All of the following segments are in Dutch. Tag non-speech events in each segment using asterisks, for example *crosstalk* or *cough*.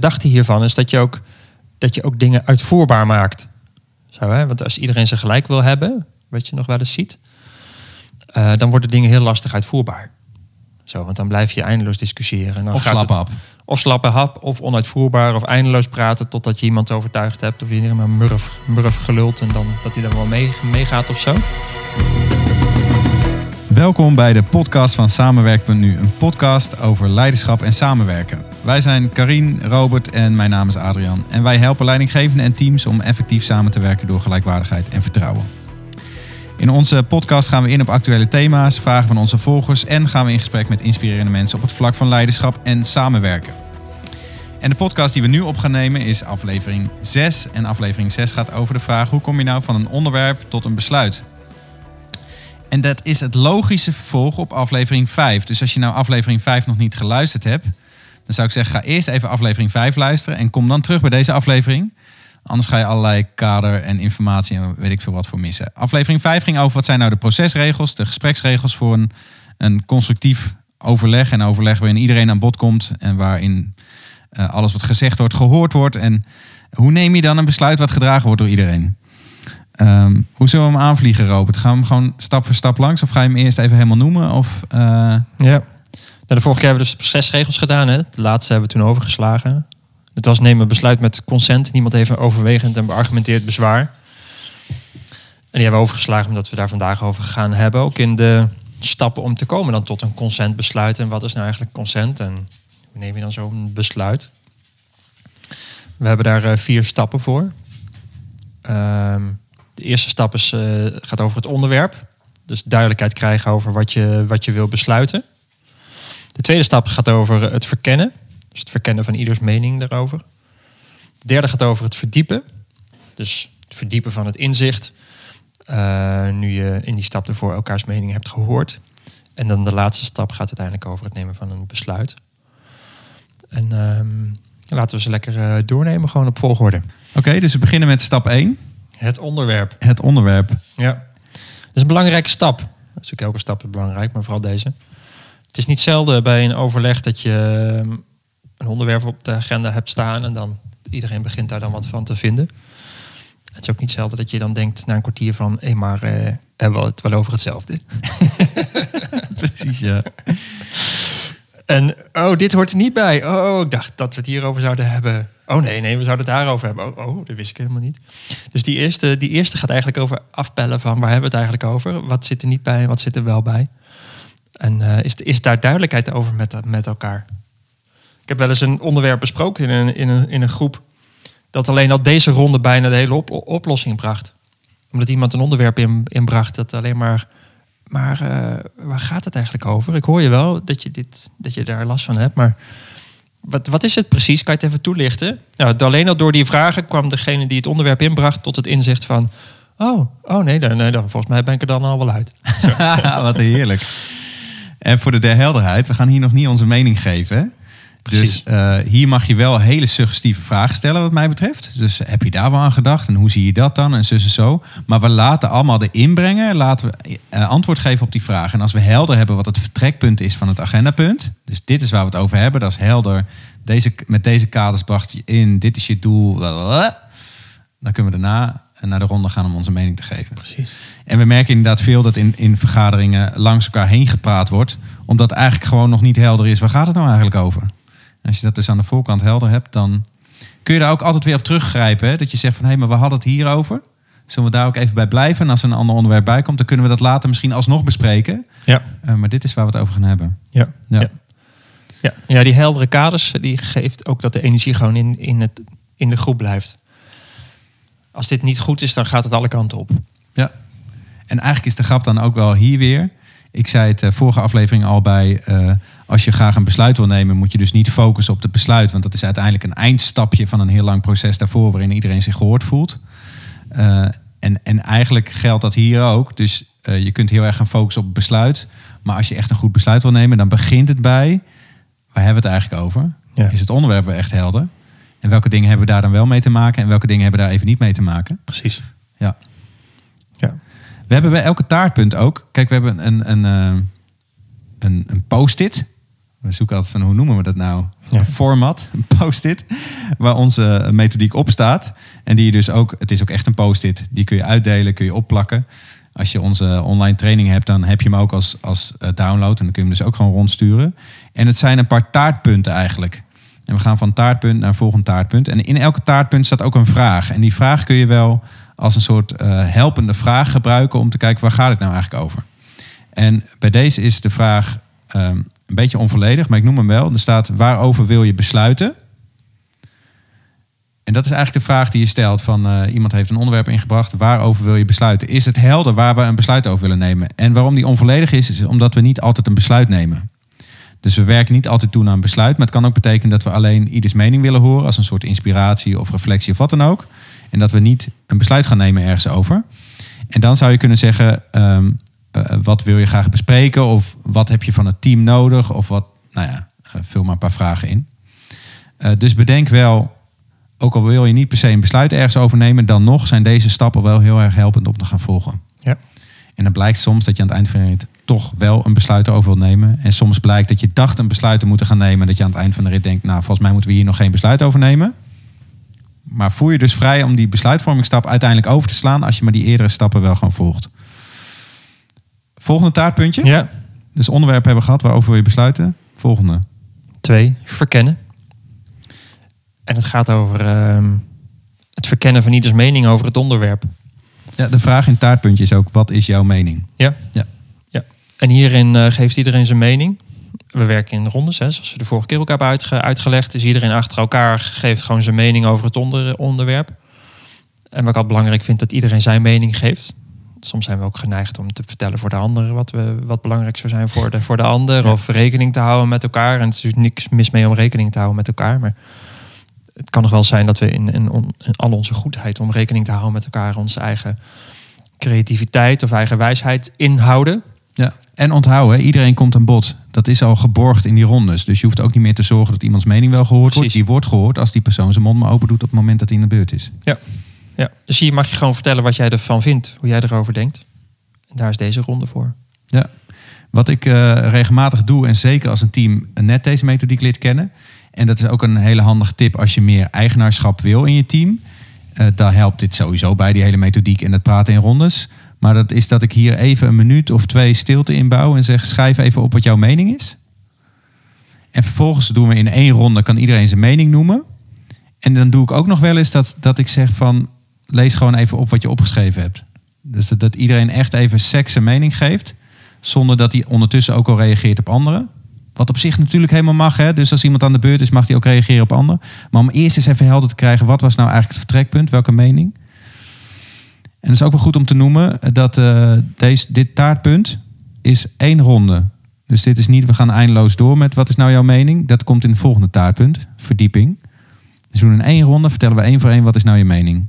gedachte hiervan is dat je ook, dat je ook dingen uitvoerbaar maakt. Zo, hè? Want als iedereen ze gelijk wil hebben, wat je nog wel eens ziet, eh, dan worden dingen heel lastig uitvoerbaar. Zo, want dan blijf je eindeloos discussiëren. En dan Of gaat slappe het- hap. Of slappe hap, of onuitvoerbaar, of eindeloos praten totdat je iemand overtuigd hebt. Of iedereen maar murf, murf gelult en dan, dat hij dan wel mee, meegaat of zo. Welkom bij de podcast van Samenwerk.nu. Een podcast over leiderschap en samenwerken. Wij zijn Karien, Robert en mijn naam is Adrian. En wij helpen leidinggevenden en teams om effectief samen te werken door gelijkwaardigheid en vertrouwen. In onze podcast gaan we in op actuele thema's, vragen van onze volgers en gaan we in gesprek met inspirerende mensen op het vlak van leiderschap en samenwerken. En de podcast die we nu op gaan nemen is aflevering 6. En aflevering 6 gaat over de vraag hoe kom je nou van een onderwerp tot een besluit? En dat is het logische vervolg op aflevering 5. Dus als je nou aflevering 5 nog niet geluisterd hebt, dan zou ik zeggen, ga eerst even aflevering 5 luisteren en kom dan terug bij deze aflevering. Anders ga je allerlei kader en informatie en weet ik veel wat voor missen. Aflevering 5 ging over wat zijn nou de procesregels, de gespreksregels voor een, een constructief overleg. En overleg waarin iedereen aan bod komt en waarin eh, alles wat gezegd wordt gehoord wordt. En hoe neem je dan een besluit wat gedragen wordt door iedereen? Ehm, hoe zullen we hem aanvliegen, Robert? Gaan we hem gewoon stap voor stap langs? Of ga je hem eerst even helemaal noemen? Of, eh, Ja. Nou, de vorige keer hebben we dus de procesregels gedaan. Hè? De laatste hebben we toen overgeslagen. Het was nemen besluit met consent. Niemand heeft een overwegend en beargumenteerd bezwaar. En die hebben we overgeslagen omdat we daar vandaag over gaan hebben. Ook in de stappen om te komen dan tot een consentbesluit. En wat is nou eigenlijk consent? En hoe neem je dan zo'n besluit? We hebben daar eh, vier stappen voor. Ehm, de eerste stap is, eh, gaat over het onderwerp. Dus duidelijkheid krijgen over wat je, wat je wil besluiten. De tweede stap gaat over het verkennen. Dus het verkennen van ieders mening daarover. De derde gaat over het verdiepen. Dus het verdiepen van het inzicht. eh, nu je in die stap ervoor elkaars mening hebt gehoord. En dan de laatste stap gaat uiteindelijk over het nemen van een besluit. En ehm, laten we ze lekker eh, doornemen, gewoon op volgorde. Oké, dus we beginnen met stap 1. Het onderwerp. Het onderwerp. Ja. Dat is een belangrijke stap. Dat is natuurlijk elke stap is belangrijk, maar vooral deze. Het is niet zelden bij een overleg dat je ehm, een onderwerp op de agenda hebt staan en dan iedereen begint daar dan wat van te vinden. Het is ook niet zelden dat je dan denkt na een kwartier van, hé, maar eh, hebben we het wel over hetzelfde? *laughs* Precies, ja. En oh, dit hoort er niet bij. Oh, ik dacht dat we het hierover zouden hebben. Oh nee, nee, we zouden het daarover hebben. Oh, oh dat wist ik helemaal niet. Dus die eerste, die eerste gaat eigenlijk over afpellen van waar hebben we het eigenlijk over? Wat zit er niet bij en wat zit er wel bij? En eh, is, is daar duidelijkheid over met, met elkaar? Ik heb wel eens een onderwerp besproken in een, in een, in een groep. Dat alleen al deze ronde bijna de hele op- oplossing bracht. Omdat iemand een onderwerp in, inbracht dat alleen maar maar eh, waar gaat het eigenlijk over? Ik hoor je wel dat je, dit, dat je daar last van hebt, maar wat, wat is het precies? Kan je het even toelichten? Nou, alleen al door die vragen kwam degene die het onderwerp inbracht tot het inzicht van... Oh, oh nee, dan, nee, dan, volgens mij ben ik er dan al wel uit. *laughs* Wat heerlijk. En voor de, de helderheid, we gaan hier nog niet onze mening geven. Precies. Dus eh, hier mag je wel hele suggestieve vragen stellen wat mij betreft. Dus heb je daar wel aan gedacht en hoe zie je dat dan en zus en zo. Maar we laten allemaal de inbrengen, laten we eh, antwoord geven op die vragen. En als we helder hebben wat het vertrekpunt is van het agendapunt. Dus dit is waar we het over hebben, dat is helder. Deze, met deze kaders bracht je in, dit is je doel. blablabla. Dan kunnen we daarna naar de ronde gaan om onze mening te geven. Precies. En we merken inderdaad veel dat in, in vergaderingen langs elkaar heen gepraat wordt. Omdat eigenlijk gewoon nog niet helder is, waar gaat het nou eigenlijk over? Als je dat dus aan de voorkant helder hebt, dan kun je daar ook altijd weer op teruggrijpen. Hè? Dat je zegt van, hé, maar we hadden het hierover. Zullen we daar ook even bij blijven? En als er een ander onderwerp bij komt, dan kunnen we dat later misschien alsnog bespreken. Ja. Eh, maar dit is waar we het over gaan hebben. Ja. Ja. Ja. Ja. ja, die heldere kaders die geeft ook dat de energie gewoon in, in, het, in de groep blijft. Als dit niet goed is, dan gaat het alle kanten op. Ja. En eigenlijk is de grap dan ook wel hier weer. Ik zei het eh, vorige aflevering al bij. eh, als je graag een besluit wil nemen, moet je dus niet focussen op het besluit. Want dat is uiteindelijk een eindstapje van een heel lang proces daarvoor, waarin iedereen zich gehoord voelt. Eh, en, en eigenlijk geldt dat hier ook. Dus je kunt heel erg gaan focussen op het besluit. Maar als je echt een goed besluit wil nemen, dan begint het bij. Waar hebben we het eigenlijk over? Ja. Is het onderwerp wel echt helder? En welke dingen hebben we daar dan wel mee te maken? En welke dingen hebben daar even niet mee te maken? Precies. Ja. We hebben bij elke taartpunt ook. Kijk, we hebben een, een, eh, een, een post-it. We zoeken altijd van hoe noemen we dat nou? Ja. een format, *laughs* een post-it, waar onze methodiek op staat. En die je dus ook, het is ook echt een post-it, die kun je uitdelen, kun je opplakken. Als je onze online training hebt, dan heb je hem ook als, als eh, download. En dan kun je hem dus ook gewoon rondsturen. En het zijn een paar taartpunten eigenlijk. En we gaan van taartpunt naar volgend taartpunt. En in elke taartpunt staat ook een vraag. En die vraag kun je wel als een soort eh, helpende vraag gebruiken om te kijken waar gaat het nou eigenlijk over. En bij deze is de vraag ehm, een beetje onvolledig, maar ik noem hem wel. Er staat waarover wil je besluiten? En dat is eigenlijk de vraag die je stelt van eh, iemand heeft een onderwerp ingebracht. Waarover wil je besluiten? Is het helder waar we een besluit over willen nemen? En waarom die onvolledig is, is omdat we niet altijd een besluit nemen. Dus we werken niet altijd toe naar een besluit. Maar het kan ook betekenen dat we alleen ieders mening willen horen. Als een soort inspiratie of reflectie of wat dan ook. En dat we niet een besluit gaan nemen ergens over. En dan zou je kunnen zeggen, ehm, eh, wat wil je graag bespreken? Of wat heb je van het team nodig? Of wat, nou ja, eh, vul maar een paar vragen in. Eh, dus bedenk wel, ook al wil je niet per se een besluit ergens over nemen, dan nog zijn deze stappen wel heel erg helpend om te gaan volgen. Ja. En dan blijkt soms dat je aan het eind van rit toch wel een besluit over wilt nemen. En soms blijkt dat je dacht een besluit te moeten gaan nemen. Dat je aan het eind van de rit denkt, nou volgens mij moeten we hier nog geen besluit over nemen. Maar voel je dus vrij om die besluitvormingsstap uiteindelijk over te slaan als je maar die eerdere stappen wel gewoon volgt. Volgende taartpuntje. Ja. Dus onderwerp hebben we gehad, waarover wil je besluiten? Volgende. Twee, verkennen. En het gaat over ehm, het verkennen van ieders mening over het onderwerp. Ja, de vraag in taartpuntje is ook, wat is jouw mening? Ja. Ja. En hierin eh, geeft iedereen zijn mening. We werken in rondes, hè, zoals we de vorige keer ook hebben uitge- uitgelegd. Dus iedereen achter elkaar geeft gewoon zijn mening over het onder, onderwerp. En wat ik altijd belangrijk vind, dat iedereen zijn mening geeft. Soms zijn we ook geneigd om te vertellen voor de ander wat, we, wat belangrijk zou zijn voor de, voor de ander. Ja. Of rekening te houden met elkaar. En het is dus niks mis mee om rekening te houden met elkaar. Maar het kan nog wel zijn dat we in, in, on- in al onze goedheid om rekening te houden met elkaar onze eigen creativiteit of eigen wijsheid inhouden. Ja. En onthouden, iedereen komt aan bod. Dat is al geborgd in die rondes. Dus je hoeft ook niet meer te zorgen dat iemands mening wel gehoord wordt. Die wordt gehoord als die persoon zijn mond maar open doet op het moment dat hij in de beurt is. Ja, dus hier mag je gewoon vertellen wat jij ervan vindt, hoe jij erover denkt. En daar is deze ronde voor. Ja. Wat ik eh, regelmatig doe, en zeker als een team net deze methodiek leert kennen. En dat is ook een hele handige tip als je meer eigenaarschap wil in je team. Eh daar helpt dit sowieso bij, die hele methodiek en het praten in rondes. Maar dat is dat ik hier even een minuut of twee stilte inbouw en zeg: schrijf even op wat jouw mening is. En vervolgens doen we in één ronde, kan iedereen zijn mening noemen. En dan doe ik ook nog wel eens dat, dat ik zeg van, lees gewoon even op wat je opgeschreven hebt. Dus dat, dat iedereen echt even seks zijn mening geeft. Zonder dat hij ondertussen ook al reageert op anderen. Wat op zich natuurlijk helemaal mag. Hè? Dus als iemand aan de beurt is, mag hij ook reageren op anderen. Maar om eerst eens even helder te krijgen, wat was nou eigenlijk het vertrekpunt? Welke mening? En het is ook wel goed om te noemen dat eh, deze, dit taartpunt is één ronde. Dus dit is niet, we gaan eindeloos door met wat is nou jouw mening. Dat komt in het volgende taartpunt, verdieping. Dus we doen in één ronde, vertellen we één voor één wat is nou je mening.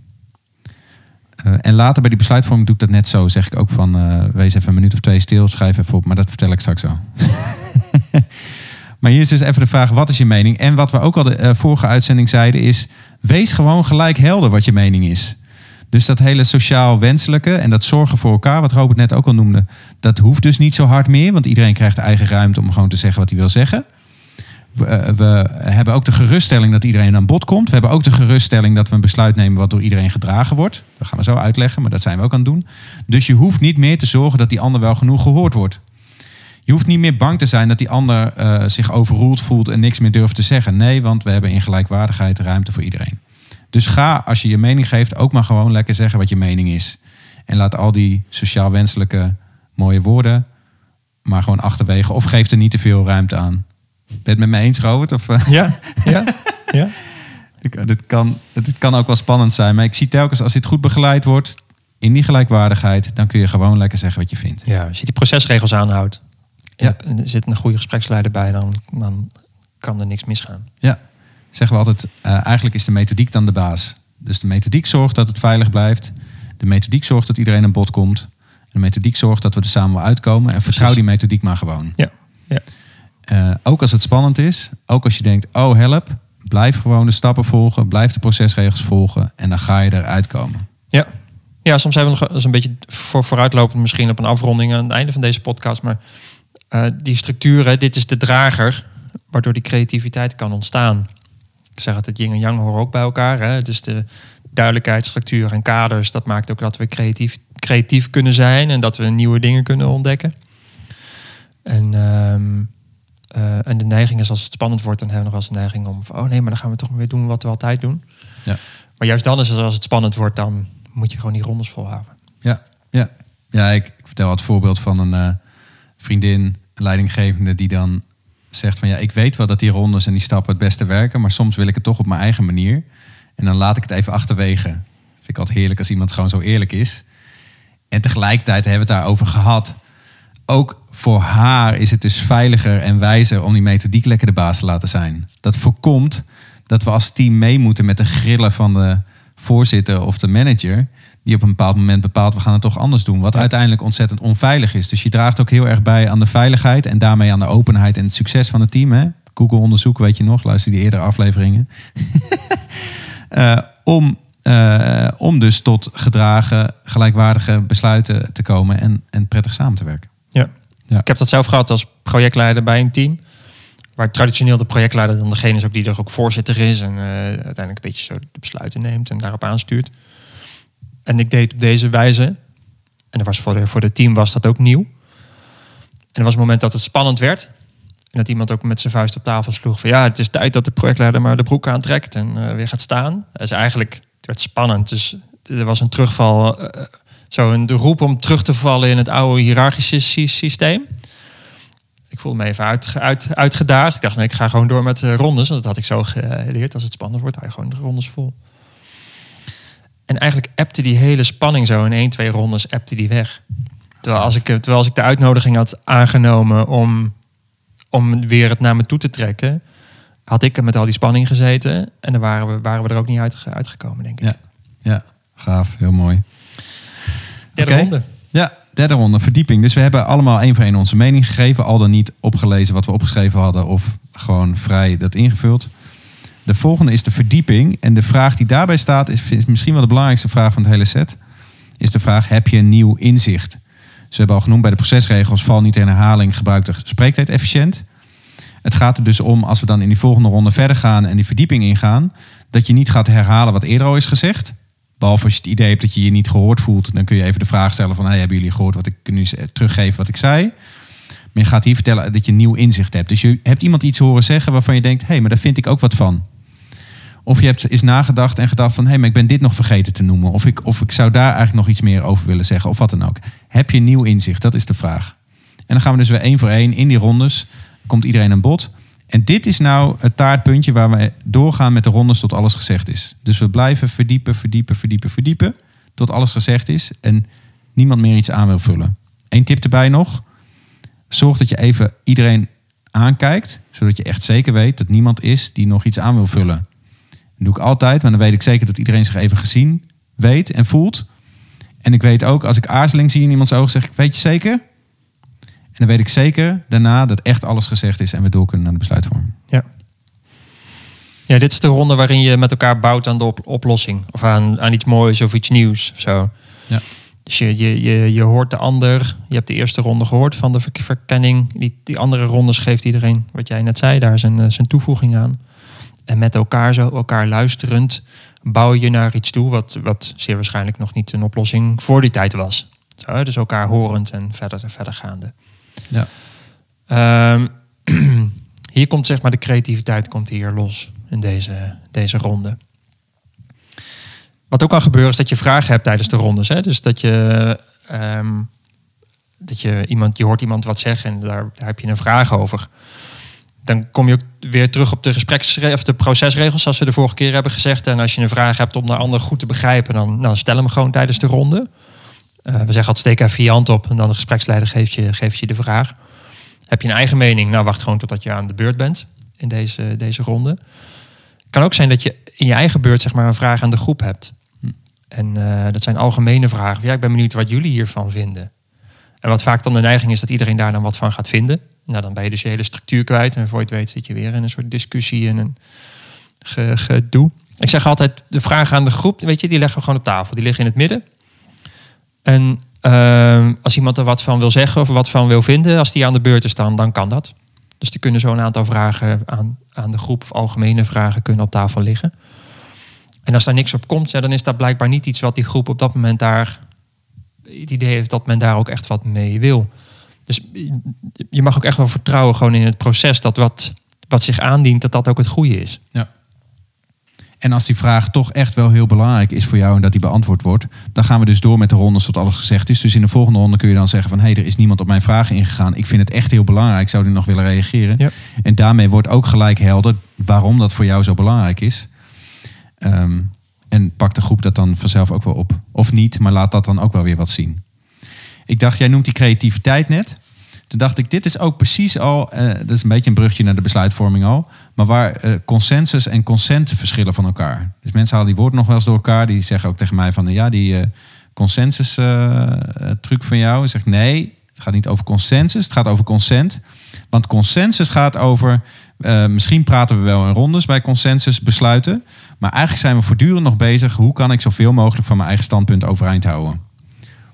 Eh, en later bij die besluitvorming doe ik dat net zo. Zeg ik ook van, eh, wees even een minuut of twee stil, schrijf even op. Maar dat vertel ik straks zo. *laughs* maar hier is dus even de vraag, wat is je mening? En wat we ook al de vorige uitzending zeiden is... wees gewoon gelijk helder wat je mening is. Dus dat hele sociaal wenselijke en dat zorgen voor elkaar... wat Robert net ook al noemde, dat hoeft dus niet zo hard meer. Want iedereen krijgt eigen ruimte om gewoon te zeggen wat hij wil zeggen. We, eh, we hebben ook de geruststelling dat iedereen aan bod komt. We hebben ook de geruststelling dat we een besluit nemen wat door iedereen gedragen wordt. Dat gaan we zo uitleggen, maar dat zijn we ook aan het doen. Dus je hoeft niet meer te zorgen dat die ander wel genoeg gehoord wordt. Je hoeft niet meer bang te zijn dat die ander eh, zich overroeld voelt en niks meer durft te zeggen. Nee, want we hebben in gelijkwaardigheid ruimte voor iedereen. Dus ga, als je je mening geeft, ook maar gewoon lekker zeggen wat je mening is. En laat al die sociaal wenselijke mooie woorden maar gewoon achterwege. Of geef er niet te veel ruimte aan. Ben je het met me eens, Robert? Of, eh, Ja, ja, *laughs* ja. dit, kan, dit kan ook wel spannend zijn. Maar ik zie telkens, als dit goed begeleid wordt... in die gelijkwaardigheid... dan kun je gewoon lekker zeggen wat je vindt. Ja, als je die procesregels aanhoudt Ja. en er zit een goede gespreksleider bij, dan, dan kan er niks misgaan. Ja, zeggen we altijd, eh, eigenlijk is de methodiek dan de baas. Dus de methodiek zorgt dat het veilig blijft. De methodiek zorgt dat iedereen aan bod komt. De methodiek zorgt dat we er samen wel uitkomen. En vertrouw die methodiek maar gewoon. Ja, ja. Eh, ook als het spannend is, ook als je denkt, oh help, blijf gewoon de stappen volgen, blijf de procesregels volgen en dan ga je eruit komen. Ja. ja, soms hebben we nog is een beetje voor, vooruitlopend misschien op een afronding aan het einde van deze podcast. Maar eh, die structuren, dit is de drager. waardoor die creativiteit kan ontstaan. Ik zeg altijd, yin en yang horen ook bij elkaar. Hè? Dus de duidelijkheid, structuur en kaders, dat maakt ook dat we creatief, creatief kunnen zijn en dat we nieuwe dingen kunnen ontdekken. En, ehm, eh, en de neiging is als het spannend wordt, dan hebben we nog wel eens een neiging om van, oh nee, maar dan gaan we toch weer doen wat we altijd doen. Ja. Maar juist dan is het als het spannend wordt, dan moet je gewoon die rondes volhouden. Ja, ja. ja ik, ik vertel het voorbeeld van een eh, vriendin, een leidinggevende, die dan zegt van ja, ik weet wel dat die rondes en die stappen het beste werken, maar soms wil ik het toch op mijn eigen manier. En dan laat ik het even achterwege. Vind ik altijd heerlijk als iemand gewoon zo eerlijk is. En tegelijkertijd hebben we het daarover gehad. Ook voor haar is het dus veiliger en wijzer om die methodiek lekker de baas te laten zijn. Dat voorkomt dat we als team mee moeten met de grillen van de voorzitter of de manager. Die op een bepaald moment bepaalt, we gaan het toch anders doen. Wat uiteindelijk ontzettend onveilig is. Dus je draagt ook heel erg bij aan de veiligheid en daarmee aan de openheid en het succes van het team. Hè? Google onderzoek, weet je nog, luister die eerdere afleveringen. uh, *laughs* om, uh, om dus tot gedragen, gelijkwaardige besluiten te komen en, en prettig samen te werken. Ja. ja. Ik heb dat zelf gehad als projectleider bij een team. Waar traditioneel de projectleider dan degene is ook die er ook voorzitter is. En uh, uiteindelijk een beetje zo de besluiten neemt en daarop aanstuurt. En ik deed op deze wijze. En dat was voor, de, voor het team was dat ook nieuw. En er was een moment dat het spannend werd. En dat iemand ook met zijn vuist op tafel sloeg van ja, het is tijd dat de projectleider maar de broek aantrekt en uh, weer gaat staan. Dus eigenlijk, het werd spannend. Dus er was een terugval, uh, zo een de roep om terug te vallen in het oude hiërarchische systeem. Ik voelde me even uit, uit, uitgedaagd. Ik dacht, nee, ik ga gewoon door met uh, rondes. Want dat had ik zo geleerd. Als het spannend wordt, je gewoon de rondes vol. En eigenlijk appte die hele spanning zo in één, twee rondes, appte die weg. Terwijl als ik, terwijl als ik de uitnodiging had aangenomen om om weer het naar me toe te trekken, had ik er met al die spanning gezeten. En dan waren we, waren we er ook niet uit, uitgekomen, denk ik. Ja, ja gaaf. Heel mooi. Derde okay. ronde. Ja, derde ronde, verdieping. Dus we hebben allemaal één voor één onze mening gegeven. Al dan niet opgelezen wat we opgeschreven hadden of gewoon vrij dat ingevuld. De volgende is de verdieping. En de vraag die daarbij staat is, is misschien wel de belangrijkste vraag van het hele set. Is de vraag, heb je een nieuw inzicht? Ze hebben al genoemd bij de procesregels, val niet in herhaling, gebruik de spreektijd efficiënt. Het gaat er dus om, als we dan in die volgende ronde verder gaan en die verdieping ingaan, dat je niet gaat herhalen wat eerder al is gezegd. Behalve als je het idee hebt dat je je niet gehoord voelt, dan kun je even de vraag stellen van, hey, hebben jullie gehoord wat ik nu teruggeven wat ik zei? Maar je gaat hier vertellen dat je nieuw inzicht hebt. Dus je hebt iemand iets horen zeggen waarvan je denkt, hé, hey, maar daar vind ik ook wat van. Of je hebt eens nagedacht en gedacht van... hé, hey, maar ik ben dit nog vergeten te noemen. Of ik, of ik zou daar eigenlijk nog iets meer over willen zeggen. Of wat dan ook. Heb je nieuw inzicht? Dat is de vraag. En dan gaan we dus weer één voor één in die rondes. Komt iedereen aan bod. En dit is nou het taartpuntje waar we doorgaan met de rondes tot alles gezegd is. Dus we blijven verdiepen, verdiepen, verdiepen, verdiepen. Tot alles gezegd is. En niemand meer iets aan wil vullen. Eén tip erbij nog. Zorg dat je even iedereen aankijkt. Zodat je echt zeker weet dat niemand is die nog iets aan wil vullen doe ik altijd, maar dan weet ik zeker dat iedereen zich even gezien weet en voelt. En ik weet ook, als ik aarzeling zie in iemands ogen, zeg ik, weet je zeker? En dan weet ik zeker daarna dat echt alles gezegd is en we door kunnen naar de besluitvorming. Ja. Ja, dit is de ronde waarin je met elkaar bouwt aan de op oplossing. Of aan, aan iets moois of iets nieuws. Of zo. Ja. Dus je, je, je, je hoort de ander. Je hebt de eerste ronde gehoord van de verkenning. Die, die andere rondes geeft iedereen, wat jij net zei, daar zijn, eh, zijn toevoeging aan. En met elkaar zo, elkaar luisterend, bouw je naar iets toe wat, wat zeer waarschijnlijk nog niet een oplossing voor die tijd was. Zo, dus elkaar horend en verder, verder gaande. Ja. Um, *clears throat* hier komt zeg maar de creativiteit komt hier los in deze, deze ronde. Wat ook kan gebeuren is dat je vragen hebt tijdens de rondes. Hè? Dus dat je, um, dat je iemand, je hoort iemand wat zeggen en daar, daar heb je een vraag over dan kom je ook weer terug op de gespreksregels of de procesregels, zoals we de vorige keer hebben gezegd. En als je een vraag hebt om de ander goed te begrijpen, dan, stel hem gewoon tijdens de ronde. Uh, we zeggen altijd steek even je hand op en dan de gespreksleider geeft je, geeft je de vraag. Heb je een eigen mening? Nou, wacht gewoon totdat je aan de beurt bent in deze, deze ronde. Het kan ook zijn dat je in je eigen beurt zeg maar, een vraag aan de groep hebt. En uh, dat zijn algemene vragen. Ja, ik ben benieuwd wat jullie hiervan vinden. En wat vaak dan de neiging is dat iedereen daar dan wat van gaat vinden. Nou, dan ben je dus je hele structuur kwijt. En voor je het weet zit je weer in een soort discussie en een gedoe. Ik zeg altijd, de vragen aan de groep, weet je, die leggen we gewoon op tafel. Die liggen in het midden. En uh, als iemand er wat van wil zeggen of wat van wil vinden, als die aan de beurt is dan, dan kan dat. Dus die kunnen zo een aantal vragen aan, aan de groep of algemene vragen kunnen op tafel liggen. En als daar niks op komt, ja, dan is dat blijkbaar niet iets wat die groep op dat moment daar het idee heeft dat men daar ook echt wat mee wil. Dus je mag ook echt wel vertrouwen gewoon in het proces dat wat, wat zich aandient, dat dat ook het goede is. Ja. En als die vraag toch echt wel heel belangrijk is voor jou en dat die beantwoord wordt, dan gaan we dus door met de rondes tot alles gezegd is. Dus in de volgende ronde kun je dan zeggen van hé, hey, er is niemand op mijn vraag ingegaan. Ik vind het echt heel belangrijk, zou die nog willen reageren? Ja. En daarmee wordt ook gelijk helder waarom dat voor jou zo belangrijk is. Ehm, en pak de groep dat dan vanzelf ook wel op. Of niet, maar laat dat dan ook wel weer wat zien. Ik dacht, jij noemt die creativiteit net. Toen dacht ik, dit is ook precies al, eh, dat is een beetje een brugje naar de besluitvorming al, maar waar eh, consensus en consent verschillen van elkaar. Dus mensen halen die woorden nog wel eens door elkaar, die zeggen ook tegen mij van, ja, die eh, consensus eh, eh, truc van jou. Ik zeg, nee, het gaat niet over consensus, het gaat over consent. Want consensus gaat over, eh, misschien praten we wel in rondes bij consensus besluiten, maar eigenlijk zijn we voortdurend nog bezig, hoe kan ik zoveel mogelijk van mijn eigen standpunt overeind houden?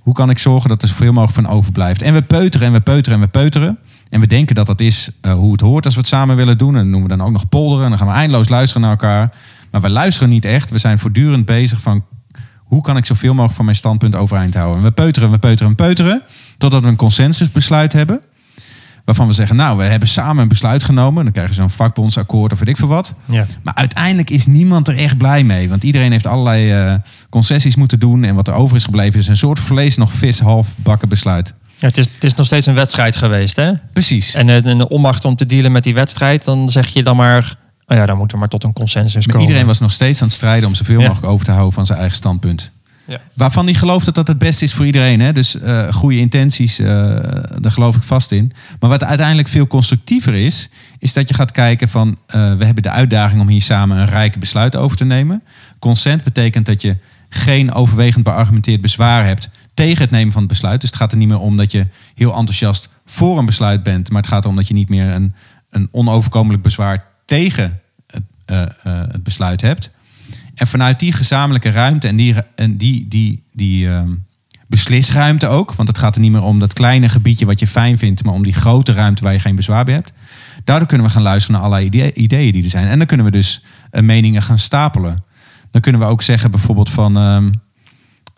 Hoe kan ik zorgen dat er zoveel mogelijk van overblijft? En we peuteren en we peuteren en we peuteren. En we denken dat dat is eh, hoe het hoort als we het samen willen doen. En dat noemen we dan ook nog polderen. En dan gaan we eindeloos luisteren naar elkaar. Maar we luisteren niet echt. We zijn voortdurend bezig van... hoe kan ik zoveel mogelijk van mijn standpunt overeind houden? En we peuteren, we peuteren en peuteren. Totdat we een consensusbesluit hebben. Waarvan we zeggen, nou, we hebben samen een besluit genomen. Dan krijgen ze zo'n vakbondsakkoord of weet ik veel wat. Ja. Maar uiteindelijk is niemand er echt blij mee. Want iedereen heeft allerlei eh, concessies moeten doen. En wat er over is gebleven is een soort vlees nog vis half bakken besluit. Ja, het, is, het is nog steeds een wedstrijd geweest, hè? Precies. En eh, een onmacht om te dealen met die wedstrijd, dan zeg je dan maar, oh ja, dan moet er maar tot een consensus Maar komen. iedereen was nog steeds aan het strijden om zoveel Ja. mogelijk over te houden van zijn eigen standpunt. Ja. Waarvan die gelooft dat dat het beste is voor iedereen. Hè? Dus eh, goede intenties, eh, daar geloof ik vast in. Maar wat uiteindelijk veel constructiever is, is dat je gaat kijken van... eh, we hebben de uitdaging om hier samen een rijk besluit over te nemen. Consent betekent dat je geen overwegend beargumenteerd bezwaar hebt tegen het nemen van het besluit. Dus het gaat er niet meer om dat je heel enthousiast voor een besluit bent. Maar het gaat erom dat je niet meer een, een onoverkomelijk bezwaar tegen het, het besluit hebt. En vanuit die gezamenlijke ruimte en die, die, die, ehm, beslisruimte ook, want het gaat er niet meer om dat kleine gebiedje wat je fijn vindt, maar om die grote ruimte waar je geen bezwaar bij hebt. Daardoor kunnen we gaan luisteren naar allerlei idee- ideeën die er zijn. En dan kunnen we dus eh, meningen gaan stapelen. Dan kunnen we ook zeggen bijvoorbeeld van, ehm,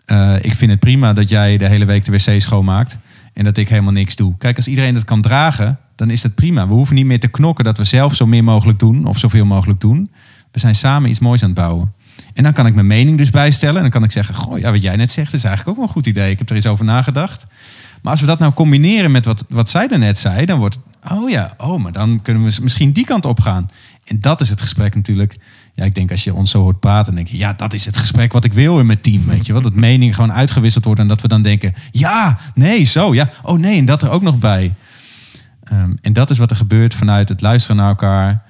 eh, ik vind het prima dat jij de hele week de wc schoonmaakt en dat ik helemaal niks doe. Kijk, als iedereen dat kan dragen, dan is dat prima. We hoeven niet meer te knokken dat we zelf zo min mogelijk doen of zoveel mogelijk doen. We zijn samen iets moois aan het bouwen. En dan kan ik mijn mening dus bijstellen. En dan kan ik zeggen, goh, ja, wat jij net zegt is eigenlijk ook wel een goed idee. Ik heb er eens over nagedacht. Maar als we dat nou combineren met wat, wat zij daarnet zei, dan wordt oh ja, oh, maar dan kunnen we misschien die kant op gaan. En dat is het gesprek natuurlijk. Ja, ik denk als je ons zo hoort praten, denk je, ja, dat is het gesprek wat ik wil in mijn team. Weet je wel, dat meningen gewoon uitgewisseld worden en dat we dan denken, ja, nee, zo, ja, oh nee, en dat er ook nog bij. Ehm, en dat is wat er gebeurt vanuit het luisteren naar elkaar,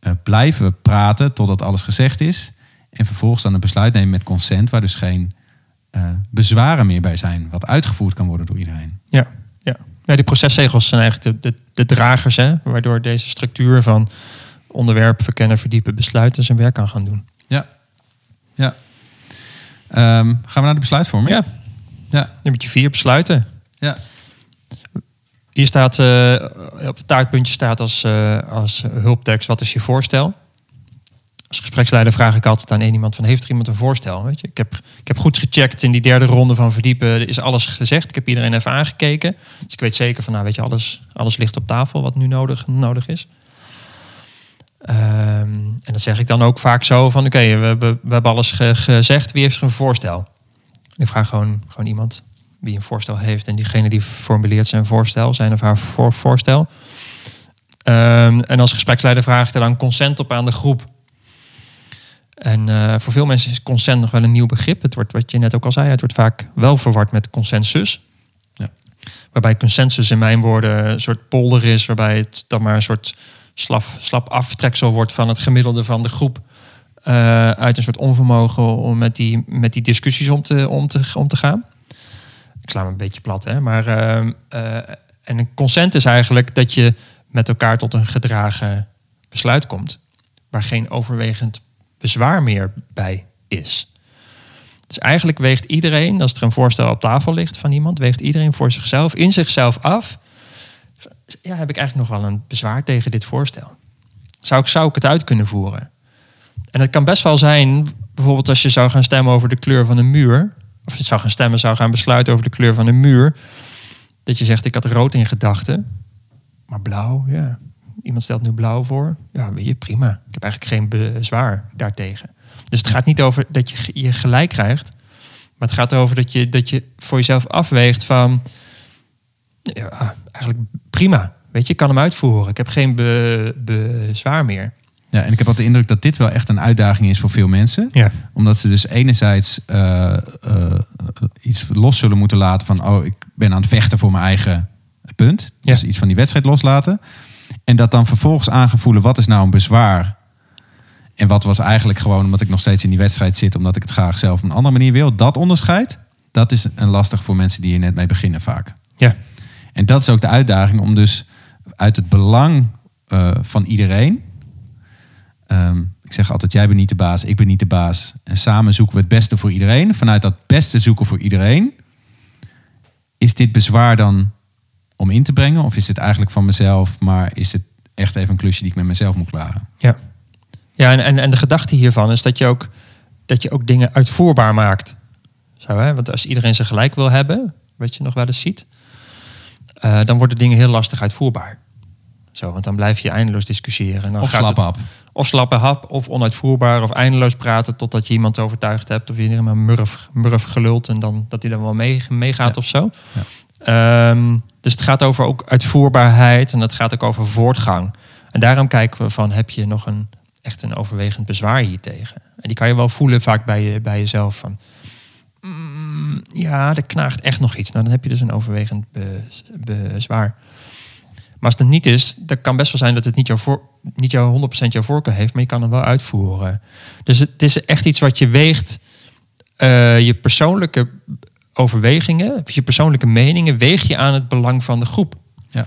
eh, blijven praten totdat alles gezegd is. En vervolgens dan een besluit nemen met consent, waar dus geen eh, bezwaren meer bij zijn, wat uitgevoerd kan worden door iedereen. Ja, ja. ja die procesregels zijn eigenlijk de, de, de dragers, hè, waardoor deze structuur van onderwerp verkennen, verdiepen, besluiten zijn werk kan gaan doen. Ja. ja. Ehm, gaan we naar de besluitvorming? Ja, Ja. nummer vier, besluiten. ja. Hier staat, eh, op het taartpuntje staat als, eh, als hulptekst, wat is je voorstel? Als gespreksleider vraag ik altijd aan één iemand van, heeft er iemand een voorstel? Weet je? Ik, heb, ik heb goed gecheckt in die derde ronde van verdiepen, er is alles gezegd. Ik heb iedereen even aangekeken. Dus ik weet zeker van, nou weet je, alles, alles ligt op tafel wat nu nodig, nodig is. Ehm, en dat zeg ik dan ook vaak zo van, oké, we, we, we hebben alles ge- gezegd, wie heeft er een voorstel? Ik vraag gewoon, gewoon iemand wie een voorstel heeft. En diegene die formuleert zijn voorstel, zijn of haar voor, voorstel. Ehm, en als gespreksleider vraag ik er dan consent op aan de groep. En eh, voor veel mensen is consent nog wel een nieuw begrip. Het wordt, wat je net ook al zei, het wordt vaak wel verward met consensus. Ja. Waarbij consensus in mijn woorden een soort polder is, waarbij het dan maar een soort slap, slap aftreksel wordt van het gemiddelde van de groep. eh, uit een soort onvermogen om met die, met die discussies om te, om, te, om te gaan. Ik sla me een beetje plat, hè. Maar, ehm, eh, en een consent is eigenlijk dat je met elkaar tot een gedragen besluit komt. Waar geen overwegend bezwaar meer bij is. Dus eigenlijk weegt iedereen, als er een voorstel op tafel ligt van iemand, weegt iedereen voor zichzelf, in zichzelf af. ja, heb ik eigenlijk nog wel een bezwaar tegen dit voorstel. Zou ik, zou ik het uit kunnen voeren? En het kan best wel zijn, bijvoorbeeld als je zou gaan stemmen over de kleur van een muur, of je zou gaan stemmen, zou gaan besluiten over de kleur van een muur, dat je zegt, ik had rood in gedachten, maar blauw, ja. Iemand stelt nu blauw voor. Ja, weet je, prima. Ik heb eigenlijk geen bezwaar daartegen. Dus het gaat niet over dat je je gelijk krijgt. Maar het gaat erover dat je, dat je voor jezelf afweegt van... Ja, eigenlijk prima. Weet je, ik kan hem uitvoeren. Ik heb geen be, bezwaar meer. Ja, en ik heb altijd de indruk dat dit wel echt een uitdaging is voor veel mensen. Ja. Omdat ze dus enerzijds eh, eh, iets los zullen moeten laten van... oh, ik ben aan het vechten voor mijn eigen punt. Ja. Dus iets van die wedstrijd loslaten. En dat dan vervolgens aangevoelen, wat is nou een bezwaar? En wat was eigenlijk gewoon omdat ik nog steeds in die wedstrijd zit... omdat ik het graag zelf op een andere manier wil. Dat onderscheid, dat is een lastig voor mensen die hier net mee beginnen vaak. Ja. En dat is ook de uitdaging om dus uit het belang eh, van iedereen. ehm, ik zeg altijd, jij bent niet de baas, ik ben niet de baas. En samen zoeken we het beste voor iedereen. Vanuit dat beste zoeken voor iedereen. Is dit bezwaar dan om in te brengen? Of is dit eigenlijk van mezelf, maar is het echt even een klusje die ik met mezelf moet klaren? Ja, ja en, en, en de gedachte hiervan is dat je ook, dat je ook dingen uitvoerbaar maakt. Zo, hè? Want als iedereen ze gelijk wil hebben, wat je nog wel eens ziet, eh, dan worden dingen heel lastig uitvoerbaar. Zo, want dan blijf je eindeloos discussiëren. En dan Of slappe het- hap. Of slappe hap, of onuitvoerbaar, of eindeloos praten totdat je iemand overtuigd hebt. Of je helemaal murf, murf gelult en dan, dat hij dan wel mee, meegaat Ja. of zo. Ja. Ehm, dus het gaat over ook uitvoerbaarheid en het gaat ook over voortgang. En daarom kijken we van, heb je nog een, echt een overwegend bezwaar hier tegen? En die kan je wel voelen vaak bij, je, bij jezelf van... mm, ja, er knaagt echt nog iets. Nou, dan heb je dus een overwegend bez- bezwaar. Maar als het niet is, dan kan best wel zijn dat het niet jouw, voor, niet jouw 100% jouw voorkeur heeft, maar je kan hem wel uitvoeren. Dus het is echt iets wat je weegt, eh, je persoonlijke overwegingen, of je persoonlijke meningen, weeg je aan het belang van de groep. Ja.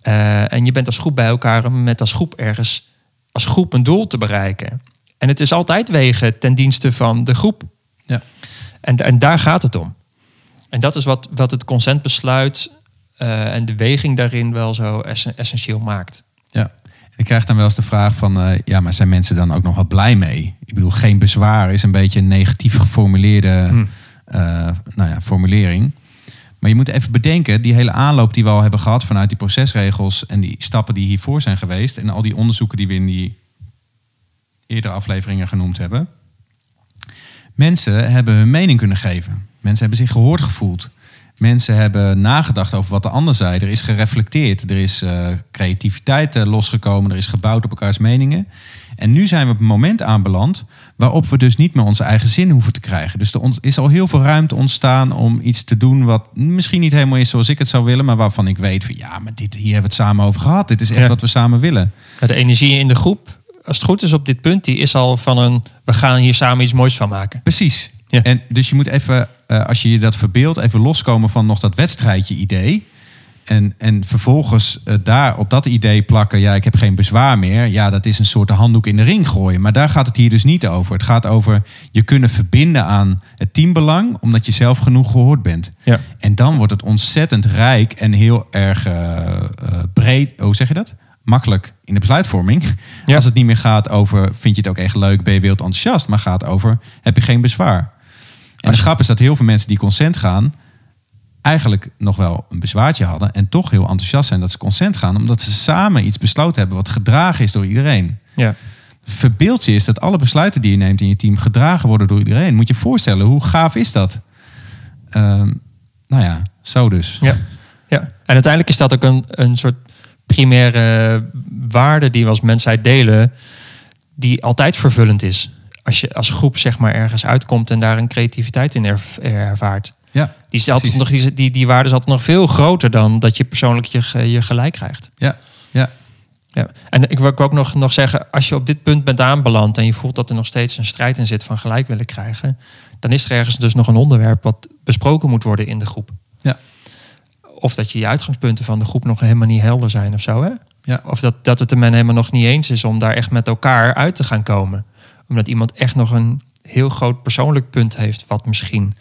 Eh, en je bent als groep bij elkaar om met als groep ergens, als groep een doel te bereiken. En het is altijd wegen ten dienste van de groep. Ja. En, en daar gaat het om. En dat is wat, wat het consentbesluit eh, en de weging daarin wel zo essen- essentieel maakt. Ja. Ik krijg dan wel eens de vraag van, eh, ja, maar zijn mensen dan ook nog wat blij mee? Ik bedoel, geen bezwaar is een beetje een negatief geformuleerde Hmm. Eh, nou ja, formulering. Maar je moet even bedenken, die hele aanloop die we al hebben gehad vanuit die procesregels en die stappen die hiervoor zijn geweest en al die onderzoeken die we in die eerdere afleveringen genoemd hebben. Mensen hebben hun mening kunnen geven. Mensen hebben zich gehoord gevoeld. Mensen hebben nagedacht over wat de ander zei. Er is gereflecteerd. Er is eh, creativiteit eh, losgekomen. Er is gebouwd op elkaars meningen. En nu zijn we op een moment aanbeland waarop we dus niet meer onze eigen zin hoeven te krijgen. Dus er is al heel veel ruimte ontstaan om iets te doen wat misschien niet helemaal is zoals ik het zou willen, maar waarvan ik weet van ja, maar dit, hier hebben we het samen over gehad. Dit is echt Ja. wat we samen willen. Ja, De energie in de groep, als het goed is op dit punt, die is al van een, we gaan hier samen iets moois van maken. Precies. Ja. En dus je moet even, eh, als je je dat verbeeldt, even loskomen van nog dat wedstrijdje idee. En, en vervolgens eh, daar op dat idee plakken, ja, ik heb geen bezwaar meer. Ja, dat is een soort handdoek in de ring gooien. Maar daar gaat het hier dus niet over. Het gaat over je kunnen verbinden aan het teambelang, omdat je zelf genoeg gehoord bent. Ja. En dan wordt het ontzettend rijk en heel erg eh, breed. Hoe zeg je dat? Makkelijk in de besluitvorming. Ja. Als het niet meer gaat over, vind je het ook echt leuk, ben je wild enthousiast, maar gaat over, heb je geen bezwaar. En de grap is dat heel veel mensen die consent gaan, eigenlijk nog wel een bezwaartje hadden en toch heel enthousiast zijn dat ze consent gaan, omdat ze samen iets besloten hebben wat gedragen is door iedereen. Ja. Verbeeld je is dat alle besluiten die je neemt in je team gedragen worden door iedereen. Moet je je voorstellen, hoe gaaf is dat? Ehm, nou ja, zo dus. Ja. ja. En uiteindelijk is dat ook een, een soort primaire waarde die we als mensheid delen, die altijd vervullend is. Als je als groep zeg maar ergens uitkomt en daar een creativiteit in erv- ervaart. Ja, Die, is altijd Precies. nog, die, die, die waarde is altijd nog veel groter dan dat je persoonlijk je, je gelijk krijgt. ja, ja. Ja. En ik wil ook nog, nog zeggen, als je op dit punt bent aanbeland en je voelt dat er nog steeds een strijd in zit van gelijk willen krijgen, dan is er ergens dus nog een onderwerp wat besproken moet worden in de groep. Ja. Of dat je je uitgangspunten van de groep nog helemaal niet helder zijn of zo. Hè? Ja. Of dat, dat het er men helemaal nog niet eens is om daar echt met elkaar uit te gaan komen. Omdat iemand echt nog een heel groot persoonlijk punt heeft, wat misschien,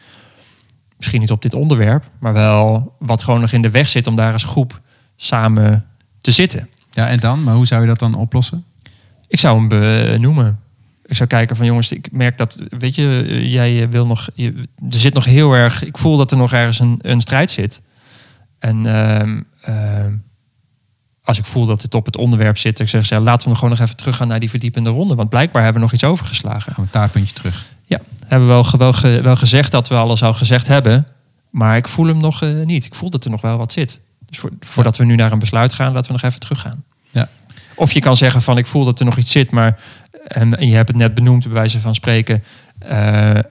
misschien niet op dit onderwerp, maar wel wat gewoon nog in de weg zit om daar als groep samen te zitten. Ja, en dan? Maar hoe zou je dat dan oplossen? Ik zou hem benoemen. Ik zou kijken van jongens, ik merk dat, weet je, jij wil nog, je, er zit nog heel erg, ik voel dat er nog ergens een, een strijd zit. En ehm, als ik voel dat het op het onderwerp zit, ik zeg, ja, laten we nog gewoon nog even teruggaan naar die verdiepende ronde. Want blijkbaar hebben we nog iets overgeslagen. Gaan we een taartpuntje terug. Ja, hebben we wel, wel, wel gezegd dat we alles al gezegd hebben. Maar ik voel hem nog eh, niet. Ik voel dat er nog wel wat zit. Dus voor, voordat we nu naar een besluit gaan, laten we nog even teruggaan. Ja. Of je kan zeggen van ik voel dat er nog iets zit, maar en, en je hebt het net benoemd bij wijze van spreken. eh, ehm,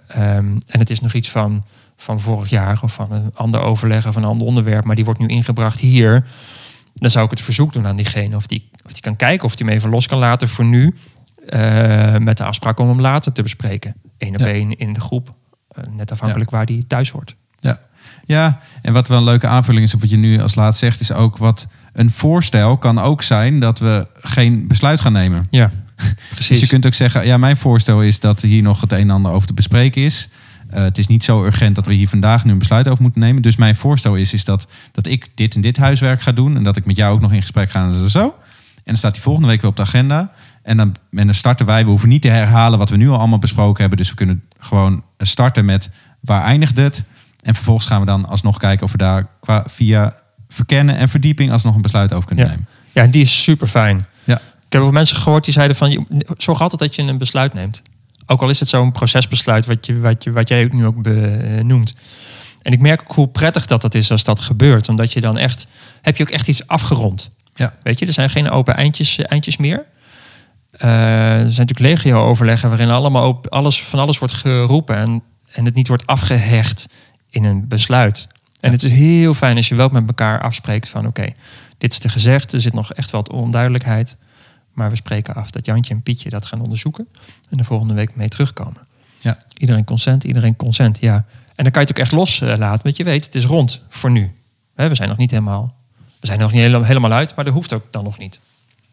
en het is nog iets van, van vorig jaar of van een ander overleg of een ander onderwerp, maar die wordt nu ingebracht hier. Dan zou ik het verzoek doen aan diegene of die, of die kan kijken of die hem even los kan laten voor nu. eh, met de afspraak om hem later te bespreken. Eén op Ja. één in de groep. eh, net afhankelijk waar die thuis hoort. Ja. ja, en wat wel een leuke aanvulling is op wat je nu als laatst zegt, is ook wat een voorstel kan ook zijn dat we geen besluit gaan nemen. Ja, *laughs* Dus precies. je kunt ook zeggen, ja, mijn voorstel is dat hier nog het een en ander over te bespreken is. Eh, het is niet zo urgent dat we hier vandaag nu een besluit over moeten nemen. Dus mijn voorstel is, is dat, dat ik dit en dit huiswerk ga doen. En dat ik met jou ook nog in gesprek ga en zo. En dan staat die volgende week weer op de agenda. En dan, en dan starten wij. We hoeven niet te herhalen wat we nu al allemaal besproken hebben. Dus we kunnen gewoon starten met waar eindigt het. En vervolgens gaan we dan alsnog kijken of we daar qua, via verkennen en verdieping alsnog een besluit over kunnen Ja. nemen. Ja, en die is super fijn. Ja. Ik heb ook mensen gehoord die zeiden van, zorg altijd dat je een besluit neemt. Ook al is het zo'n procesbesluit wat, je, wat, je, wat jij nu ook benoemt. En ik merk ook hoe prettig dat het is als dat gebeurt. Omdat je dan echt, heb je ook echt iets afgerond. Ja. Weet je, er zijn geen open eindjes, eindjes meer. Eh, er zijn natuurlijk legio-overleggen waarin allemaal op, alles, van alles wordt geroepen. En, en het niet wordt afgehecht in een besluit. En het is heel fijn als je wel met elkaar afspreekt van oké, dit is er gezegd, er zit nog echt wat onduidelijkheid. Maar we spreken af dat Jantje en Pietje dat gaan onderzoeken. En de volgende week mee terugkomen. Ja. Iedereen consent, iedereen consent, ja. En dan kan je het ook echt loslaten, want je weet, het is rond voor nu. We zijn nog niet helemaal, we zijn nog niet helemaal, uit, maar dat hoeft ook dan nog niet.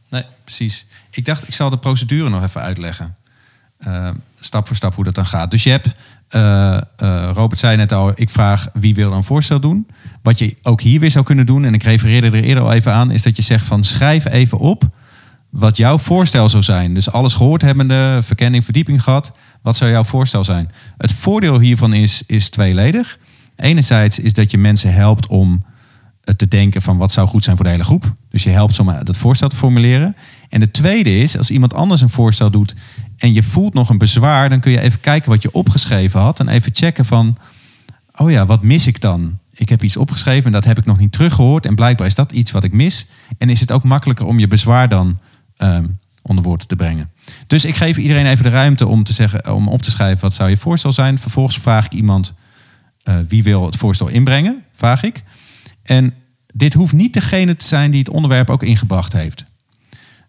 Nee, precies. Ik dacht, ik zal de procedure nog even uitleggen. Eh, stap voor stap hoe dat dan gaat. Dus je hebt, eh, eh, Robert zei net al, ik vraag wie wil een voorstel doen. Wat je ook hier weer zou kunnen doen, en ik refereerde er eerder al even aan, is dat je zegt van schrijf even op wat jouw voorstel zou zijn. Dus alles gehoord hebbende, verkenning, verdieping gehad. Wat zou jouw voorstel zijn? Het voordeel hiervan is, is tweeledig. Enerzijds is dat je mensen helpt om te denken van wat zou goed zijn voor de hele groep. Dus je helpt ze om dat voorstel te formuleren. En de tweede is, als iemand anders een voorstel doet en je voelt nog een bezwaar, dan kun je even kijken wat je opgeschreven had en even checken van, oh ja, wat mis ik dan? Ik heb iets opgeschreven en dat heb ik nog niet teruggehoord en blijkbaar is dat iets wat ik mis. En is het ook makkelijker om je bezwaar dan ehm, onder woorden te brengen. Dus ik geef iedereen even de ruimte om, te zeggen, om op te schrijven wat zou je voorstel zijn. Vervolgens vraag ik iemand eh, wie wil het voorstel inbrengen, vraag ik. En dit hoeft niet degene te zijn die het onderwerp ook ingebracht heeft.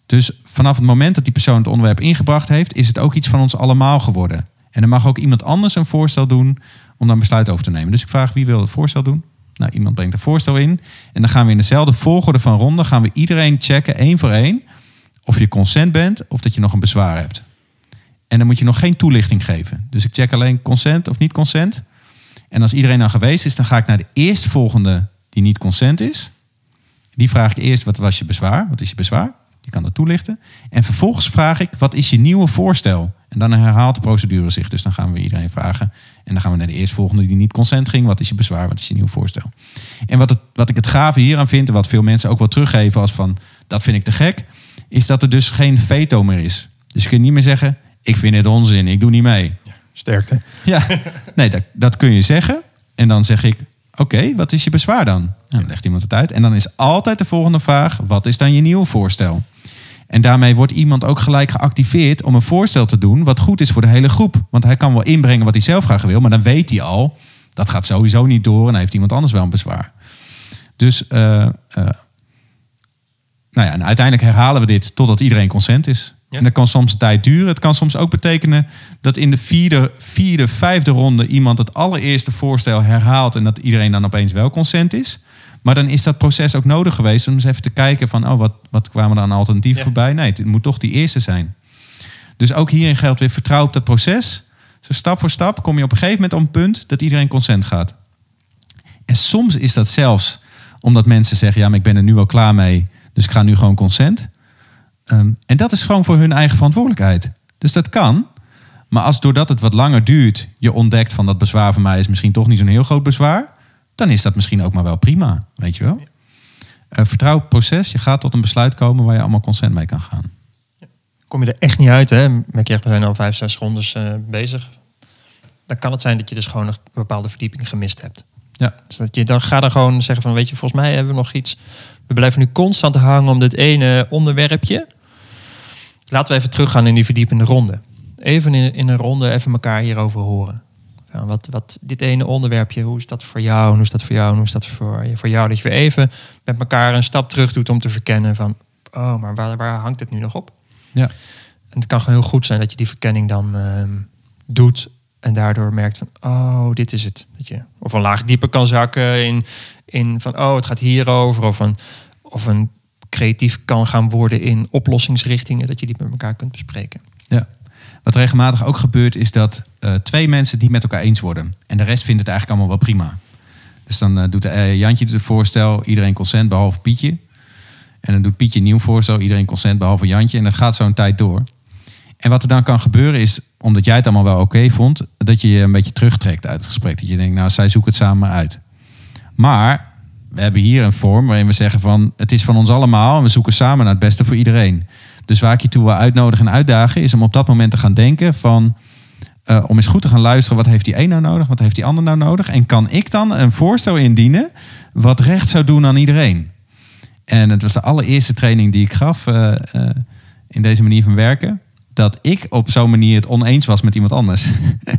Dus vanaf het moment dat die persoon het onderwerp ingebracht heeft, is het ook iets van ons allemaal geworden. En dan mag ook iemand anders een voorstel doen om dan besluit over te nemen. Dus ik vraag wie wil het voorstel doen. Nou, iemand brengt een voorstel in. En dan gaan we in dezelfde volgorde van ronde, gaan we iedereen checken, één voor één, of je consent bent of dat je nog een bezwaar hebt. En dan moet je nog geen toelichting geven. Dus ik check alleen consent of niet consent. En als iedereen dan geweest is, dan ga ik naar de eerstvolgende die niet consent is. Die vraag ik eerst, wat was je bezwaar? Wat is je bezwaar? Die kan dat toelichten. En vervolgens vraag ik, wat is je nieuwe voorstel? En dan herhaalt de procedure zich. Dus dan gaan we iedereen vragen. En dan gaan we naar de eerstvolgende die niet consent ging. Wat is je bezwaar? Wat is je nieuw voorstel? En wat, het, wat ik het gave hieraan vind, en wat veel mensen ook wel teruggeven als van, dat vind ik te gek, is dat er dus geen veto meer is. Dus je kunt niet meer zeggen, ik vind het onzin, ik doe niet mee. Sterkte. *laughs* Ja, nee, dat, dat kun je zeggen. En dan zeg ik, oké, wat is je bezwaar dan? Nou, dan legt iemand het uit. En dan is altijd de volgende vraag, wat is dan je nieuwe voorstel? En daarmee wordt iemand ook gelijk geactiveerd om een voorstel te doen wat goed is voor de hele groep. Want hij kan wel inbrengen wat hij zelf graag wil, maar dan weet hij al, dat gaat sowieso niet door en dan heeft iemand anders wel een bezwaar. Dus, eh, eh, nou ja, en uiteindelijk herhalen we dit totdat iedereen consent is. Ja. En dat kan soms een tijd duren. Het kan soms ook betekenen dat in de vierde, vierde, vijfde ronde iemand het allereerste voorstel herhaalt en dat iedereen dan opeens wel consent is. Maar dan is dat proces ook nodig geweest om eens even te kijken van, oh, wat, wat kwamen er aan alternatieven Ja. voorbij? Nee, het moet toch die eerste zijn. Dus ook hierin geldt weer vertrouw op dat proces. Zo stap voor stap kom je op een gegeven moment op een punt dat iedereen consent gaat. En soms is dat zelfs omdat mensen zeggen, ja, maar ik ben er nu wel klaar mee. Dus ik ga nu gewoon consent. Ehm, en dat is gewoon voor hun eigen verantwoordelijkheid. Dus dat kan. Maar als doordat het wat langer duurt, je ontdekt van dat bezwaar van mij is misschien toch niet zo'n heel groot bezwaar, dan is dat misschien ook maar wel prima, weet je wel. Uh, vertrouw het proces. Je gaat tot een besluit komen waar je allemaal consent mee kan gaan. Kom je er echt niet uit, hè? Merk je echt, we zijn al vijf, zes rondes uh, bezig. Dan kan het zijn dat je dus gewoon nog bepaalde verdiepingen gemist hebt. Ja. Dus dat je dan ga dan gewoon zeggen van, weet je, volgens mij hebben we nog iets. We blijven nu constant hangen om dit ene onderwerpje. Laten we even teruggaan in die verdiepende ronde. Even in, in een ronde even elkaar hierover horen. wat, wat dit ene onderwerpje, hoe is dat voor jou? Hoe is dat voor jou? Hoe is dat voor, voor jou? Dat je weer even met elkaar een stap terug doet om te verkennen van, oh, maar waar, waar hangt het nu nog op? Ja. En het kan gewoon heel goed zijn dat je die verkenning dan uh, doet en daardoor merkt van, oh, dit is het. Dat je of een laag dieper kan zakken in, in van, oh, het gaat hierover. Of een, of een creatief kan gaan worden in oplossingsrichtingen, dat je die met elkaar kunt bespreken. Ja. Wat regelmatig ook gebeurt, is dat uh, twee mensen die met elkaar eens worden. En de rest vindt het eigenlijk allemaal wel prima. Dus dan uh, doet uh, Jantje het voorstel, iedereen consent behalve Pietje. En dan doet Pietje een nieuw voorstel, iedereen consent behalve Jantje. En dat gaat zo'n tijd door. En wat er dan kan gebeuren is, omdat jij het allemaal wel oké vond, dat je je een beetje terugtrekt uit het gesprek. Dat je denkt, nou, zij zoeken het samen uit. Maar we hebben hier een vorm waarin we zeggen van, het is van ons allemaal en we zoeken samen naar het beste voor iedereen. Dus waar ik je toe wil uitnodigen en uitdagen, is om op dat moment te gaan denken van, uh, om eens goed te gaan luisteren, wat heeft die een nou nodig, wat heeft die ander nou nodig? En kan ik dan een voorstel indienen wat recht zou doen aan iedereen? En het was de allereerste training die ik gaf uh, uh, in deze manier van werken dat ik op zo'n manier het oneens was met iemand anders.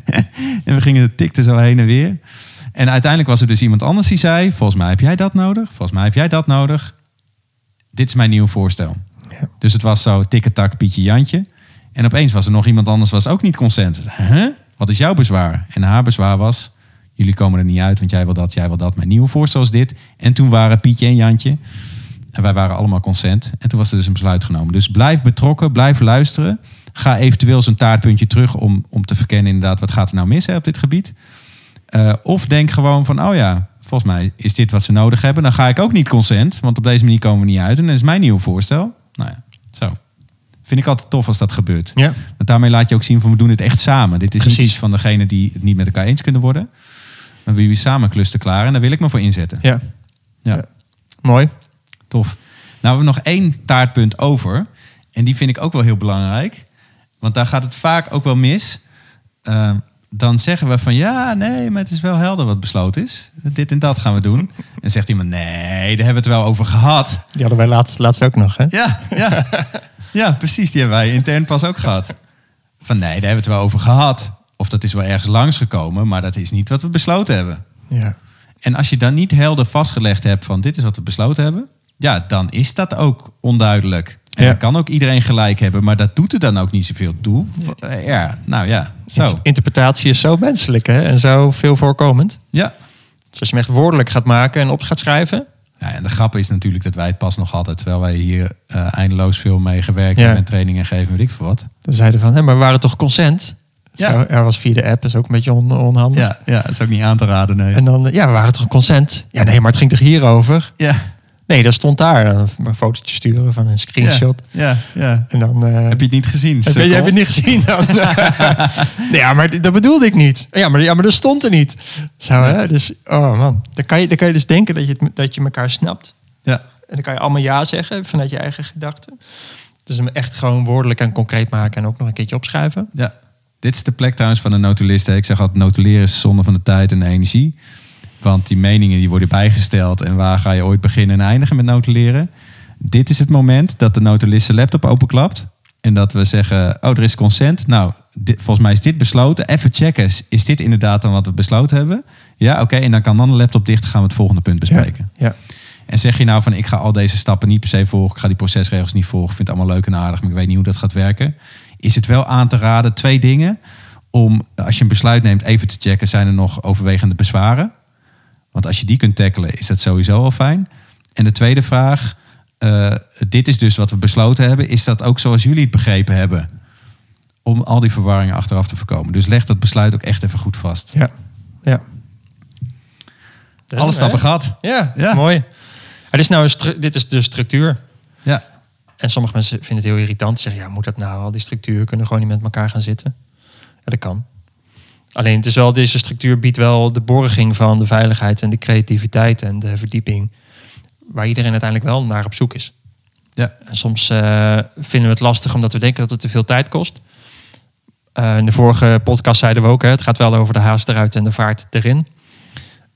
*laughs* en we gingen tikten zo heen en weer. En uiteindelijk was er dus iemand anders die zei: Volgens mij heb jij dat nodig. Volgens mij heb jij dat nodig. Dit is mijn nieuwe voorstel. Ja. Dus het was zo tikketak, Pietje, Jantje. En opeens was er nog iemand anders, was ook niet consent. Huh? Wat is jouw bezwaar? En haar bezwaar was: Jullie komen er niet uit, want jij wil dat, jij wil dat. Mijn nieuwe voorstel is dit. En toen waren Pietje en Jantje. En wij waren allemaal consent. En toen was er dus een besluit genomen. Dus blijf betrokken, blijf luisteren. Ga eventueel zijn taartpuntje terug om, om te verkennen inderdaad wat gaat er nou mis hè, op dit gebied. Uh, of denk gewoon van, oh ja, volgens mij is dit wat ze nodig hebben. Dan ga ik ook niet consent, want op deze manier komen we niet uit. En dat is mijn nieuwe voorstel. Nou ja, zo. Vind ik altijd tof als dat gebeurt. Ja. Want daarmee laat je ook zien van we doen het echt samen. Dit is Precies. niet iets van degene die het niet met elkaar eens kunnen worden. Maar wie samen klusten klaar en daar wil ik me voor inzetten. Ja. ja. ja. Mooi. Tof. Nou, we hebben nog één taartpunt over. En die vind ik ook wel heel belangrijk. Want daar gaat het vaak ook wel mis. Uh, dan zeggen we van ja, nee, maar het is wel helder wat besloten is. Dit en dat gaan we doen. En zegt iemand, nee, daar hebben we het wel over gehad. Die hadden wij laatst, laatst ook nog, hè? Ja, ja. ja, precies. Die hebben wij intern pas ook gehad. Van nee, daar hebben we het wel over gehad. Of dat is wel ergens langsgekomen, maar dat is niet wat we besloten hebben. Ja. En als je dan niet helder vastgelegd hebt van dit is wat we besloten hebben, ja, dan is dat ook onduidelijk. En ja. dan kan ook iedereen gelijk hebben, maar dat doet er dan ook niet zoveel toe. Ja, nou ja, zo. Interpretatie is zo menselijk hè? en zo veel voorkomend. Ja. Dus als je hem echt woordelijk gaat maken en op gaat schrijven. Ja, en de grap is natuurlijk dat wij het pas nog hadden, terwijl wij hier uh, eindeloos veel mee gewerkt ja. hebben en trainingen geven, weet ik veel wat. Dan zeiden van, hé, maar we waren toch consent? Ja. Zo, er was via de app, is ook een beetje on, onhandig. Ja, ja, dat is ook niet aan te raden, nee. En dan, ja, we waren toch consent? Ja, nee, maar het ging toch hierover? Ja. Nee, dat stond daar. Een fotootje sturen van een screenshot. Ja, ja. En dan, uh, heb je het niet gezien? Heb je, heb je het niet gezien dan? *laughs* nee, ja, maar dat bedoelde ik niet. Ja, maar, ja, maar dat stond er niet. Zo, hè? Dus, oh man. Dan kan je, dan kan je dus denken dat je, het, dat je elkaar snapt. Ja. En dan kan je allemaal ja zeggen vanuit je eigen gedachten. Dus hem echt gewoon woordelijk en concreet maken en ook nog een keertje opschrijven. Ja. Dit is de plek trouwens van een notulist. Ik zeg altijd, notuleren is zonde van de tijd en de energie. Want die meningen die worden bijgesteld en waar ga je ooit beginnen en eindigen met notuleren? Dit is het moment dat de notulist zijn laptop openklapt en dat we zeggen, oh er is consent. Nou, dit, volgens mij is dit besloten. Even checken, is dit inderdaad dan wat we besloten hebben? Ja, oké. En dan kan dan de laptop dicht gaan we het volgende punt bespreken. Ja, ja. En zeg je nou van ik ga al deze stappen niet per se volgen, ik ga die procesregels niet volgen, ik vind het allemaal leuk en aardig, maar ik weet niet hoe dat gaat werken. Is het wel aan te raden twee dingen om als je een besluit neemt even te checken, zijn er nog overwegende bezwaren? Want als je die kunt tackelen, is dat sowieso al fijn. En de tweede vraag, uh, dit is dus wat we besloten hebben. Is dat ook zoals jullie het begrepen hebben? Om al die verwarringen achteraf te voorkomen. Dus leg dat besluit ook echt even goed vast. Ja, ja. Alle stappen gehad. Ja, ja, mooi. Het is nou een dit is de structuur. Ja. En sommige mensen vinden het heel irritant. Ze zeggen, ja, moet dat nou? Al die structuren kunnen gewoon niet met elkaar gaan zitten. Ja, dat kan. Alleen het is wel, deze structuur biedt wel de borging van de veiligheid en de creativiteit en de verdieping. Waar iedereen uiteindelijk wel naar op zoek is. Ja. En soms eh, vinden we het lastig omdat we denken dat het te veel tijd kost. Eh, in de vorige podcast zeiden we ook, hè, het gaat wel over de haast eruit en de vaart erin.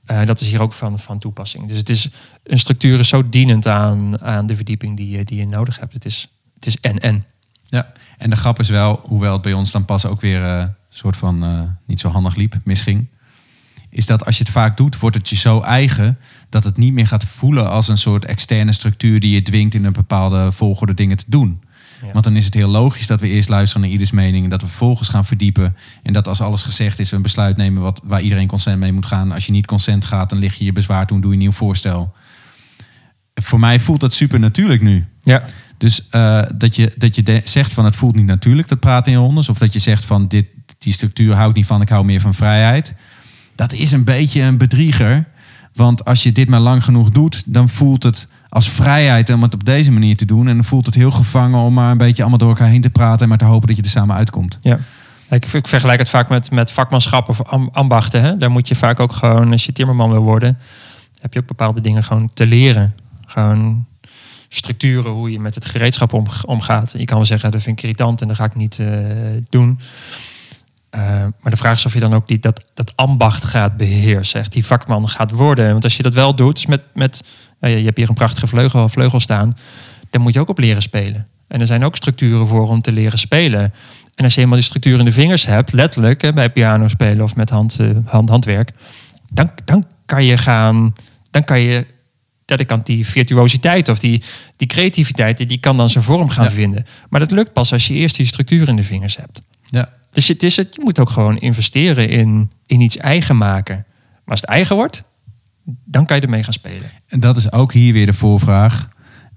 Eh, dat is hier ook van, van toepassing. Dus het is, een structuur is zo dienend aan, aan de verdieping die je, die je nodig hebt. Het is, het is en-en. Ja, en de grap is wel, hoewel het bij ons dan pas ook weer soort van eh, niet zo handig liep, misging. Is dat als je het vaak doet, wordt het je zo eigen dat het niet meer gaat voelen als een soort externe structuur die je dwingt in een bepaalde volgorde dingen te doen. Ja. Want dan is het heel logisch dat we eerst luisteren naar ieders mening en dat we vervolgens gaan verdiepen. En dat als alles gezegd is, we een besluit nemen wat, waar iedereen consent mee moet gaan. Als je niet consent gaat, dan lig je je bezwaar toe en doe je een nieuw voorstel. Voor mij voelt dat super natuurlijk nu. Ja. Dus eh, dat je, dat je de- zegt van het voelt niet natuurlijk, dat praten in rondes. Of dat je zegt van dit, die structuur hou ik niet van, ik hou meer van vrijheid. Dat is een beetje een bedrieger. Want als je dit maar lang genoeg doet, dan voelt het als vrijheid om het op deze manier te doen. En dan voelt het heel gevangen om maar een beetje allemaal door elkaar heen te praten en maar te hopen dat je er samen uitkomt. Ja. Ik, ik vergelijk het vaak met, met vakmanschap of am- ambachten. Hè? Daar moet je vaak ook gewoon, als je timmerman wil worden, heb je ook bepaalde dingen gewoon te leren. Gewoon structuren, hoe je met het gereedschap om, omgaat. Je kan wel zeggen, dat vind ik irritant en dat ga ik niet eh, doen. Eh, maar de vraag is of je dan ook die, dat, dat ambacht gaat beheersen. Echt die vakman gaat worden. Want als je dat wel doet, dus met, met je hebt hier een prachtige vleugel, vleugel staan. Dan moet je ook op leren spelen. En er zijn ook structuren voor om te leren spelen. En als je eenmaal die structuur in de vingers hebt, letterlijk bij piano spelen of met hand, eh, hand, handwerk, dan, dan kan je gaan, dan kan je, ja, dan kan die virtuositeit of die, die creativiteit, die kan dan zijn vorm gaan Ja. vinden. Maar dat lukt pas als je eerst die structuur in de vingers hebt. Ja. Dus het is het, je moet ook gewoon investeren in, in iets eigen maken. Maar als het eigen wordt, dan kan je ermee gaan spelen. En dat is ook hier weer de voorvraag.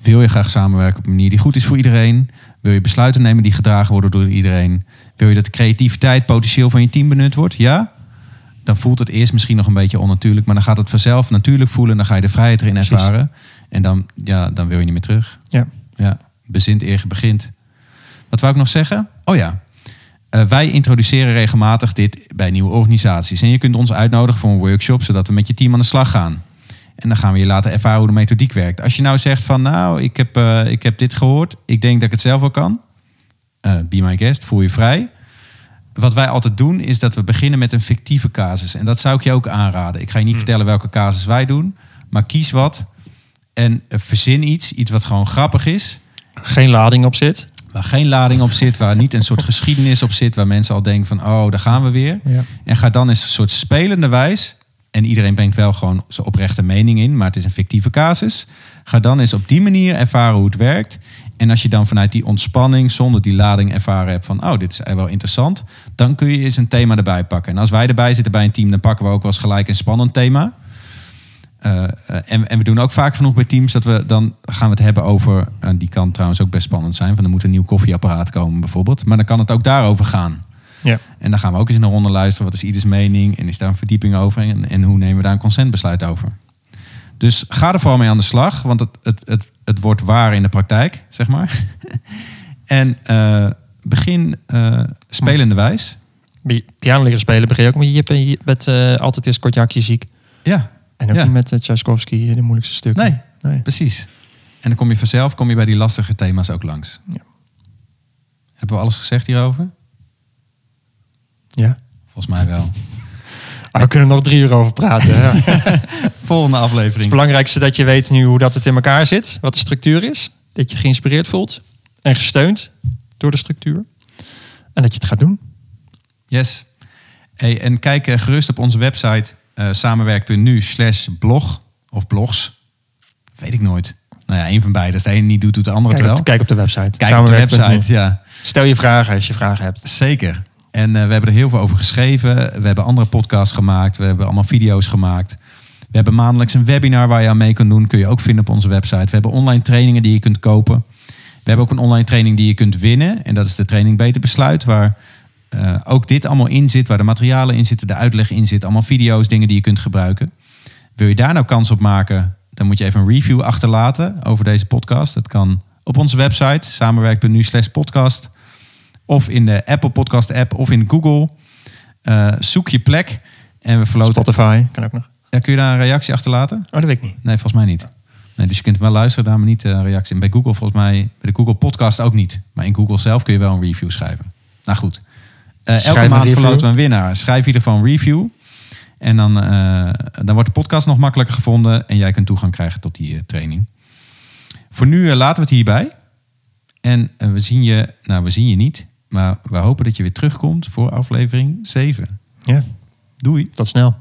Wil je graag samenwerken op een manier die goed is voor iedereen? Wil je besluiten nemen die gedragen worden door iedereen? Wil je dat creativiteit potentieel van je team benut wordt? Ja? Dan voelt het eerst misschien nog een beetje onnatuurlijk, maar dan gaat het vanzelf natuurlijk voelen en dan ga je de vrijheid erin Precies. ervaren. En dan, ja, dan wil je niet meer terug. Ja. Ja, bezint eer begint. Wat wou ik nog zeggen? Oh ja, Eh, wij introduceren regelmatig dit bij nieuwe organisaties. En je kunt ons uitnodigen voor een workshop, zodat we met je team aan de slag gaan. En dan gaan we je laten ervaren hoe de methodiek werkt. Als je nou zegt van, nou, ik heb, eh, ik heb dit gehoord. Ik denk dat ik het zelf wel kan. Eh be my guest, voel je vrij. Wat wij altijd doen, is dat we beginnen met een fictieve casus. En dat zou ik je ook aanraden. Ik ga je niet vertellen welke casus wij doen. Maar kies wat en eh, verzin iets. Iets wat gewoon grappig is. Geen lading op zit. Waar geen lading op zit, waar niet een soort geschiedenis op zit, waar mensen al denken van, oh, daar gaan we weer. Ja. En ga dan eens een soort spelende wijs, en iedereen brengt wel gewoon zijn oprechte mening in, maar het is een fictieve casus. Ga dan eens op die manier ervaren hoe het werkt. En als je dan vanuit die ontspanning, zonder die lading ervaren hebt van, oh, dit is wel interessant, dan kun je eens een thema erbij pakken. En als wij erbij zitten bij een team, dan pakken we ook wel eens gelijk een spannend thema. Eh, eh, en, en we doen ook vaak genoeg bij teams dat we dan gaan we het hebben over. en die kan trouwens ook best spannend zijn. Van er moet een nieuw koffieapparaat komen bijvoorbeeld. Maar dan kan het ook daarover gaan. Ja. En dan gaan we ook eens in een ronde luisteren. Wat is ieders mening? En is daar een verdieping over? En, en hoe nemen we daar een consentbesluit over? Dus ga er vooral mee aan de slag. Want het, het, het, het wordt waar in de praktijk, zeg maar. *laughs* en eh, begin eh, spelende wijs. Bij piano leren spelen begin je ook met je, bent eh, altijd eerst kort jakje ziek. Ja, En ook Ja. niet met uh, Tchaikovsky de moeilijkste stukken. Nee. nee. precies. En dan kom je vanzelf kom je bij die lastige thema's ook langs. Ja. Hebben we alles gezegd hierover? Ja. Volgens mij wel. Ah, we kunnen er nog drie uur over praten. *laughs* Volgende aflevering. het belangrijkste dat je weet nu hoe dat het in elkaar zit. Wat de structuur is. Dat je geïnspireerd voelt. En gesteund door de structuur. En dat je het gaat doen. Yes. Hey, en kijk eh, gerust op onze website eh samenwerk.nu slash blog of blogs. Weet ik nooit. Nou ja, een van beide. Als de ene niet doet, doet de andere Kijk het op, wel. kijk op de website. Kijk op de website, ja. Stel je vragen als je vragen hebt. Zeker. En eh, we hebben er heel veel over geschreven. We hebben andere podcasts gemaakt. We hebben allemaal video's gemaakt. We hebben maandelijks een webinar waar je aan mee kan doen. Kun je ook vinden op onze website. We hebben online trainingen die je kunt kopen. We hebben ook een online training die je kunt winnen. En dat is de training Beter Besluit. Waar eh, ook dit allemaal in zit. Waar de materialen in zitten, de uitleg in zit. Allemaal video's, dingen die je kunt gebruiken. Wil je daar nou kans op maken? Dan moet je even een review achterlaten over deze podcast. Dat kan op onze website samenwerk.nu slash podcast. Of in de Apple Podcast app of in Google. Eh, zoek je plek en we verloten. Spotify kan ook nog. Ja, kun je daar een reactie achterlaten? Oh, dat weet ik niet. Nee, volgens mij niet. Nee, dus je kunt wel luisteren, daar maar niet een reactie. En bij Google volgens mij, bij de Google Podcast ook niet. Maar in Google zelf kun je wel een review schrijven. Nou goed. Eh, elke maand verloten we een winnaar. Schrijf in ieder geval een review. En dan, eh, dan wordt de podcast nog makkelijker gevonden. En jij kunt toegang krijgen tot die eh, training. Voor nu eh, laten we het hierbij. En eh, we zien je, nou we zien je niet. Maar we hopen dat je weer terugkomt voor aflevering 7. Ja, Doei. tot snel.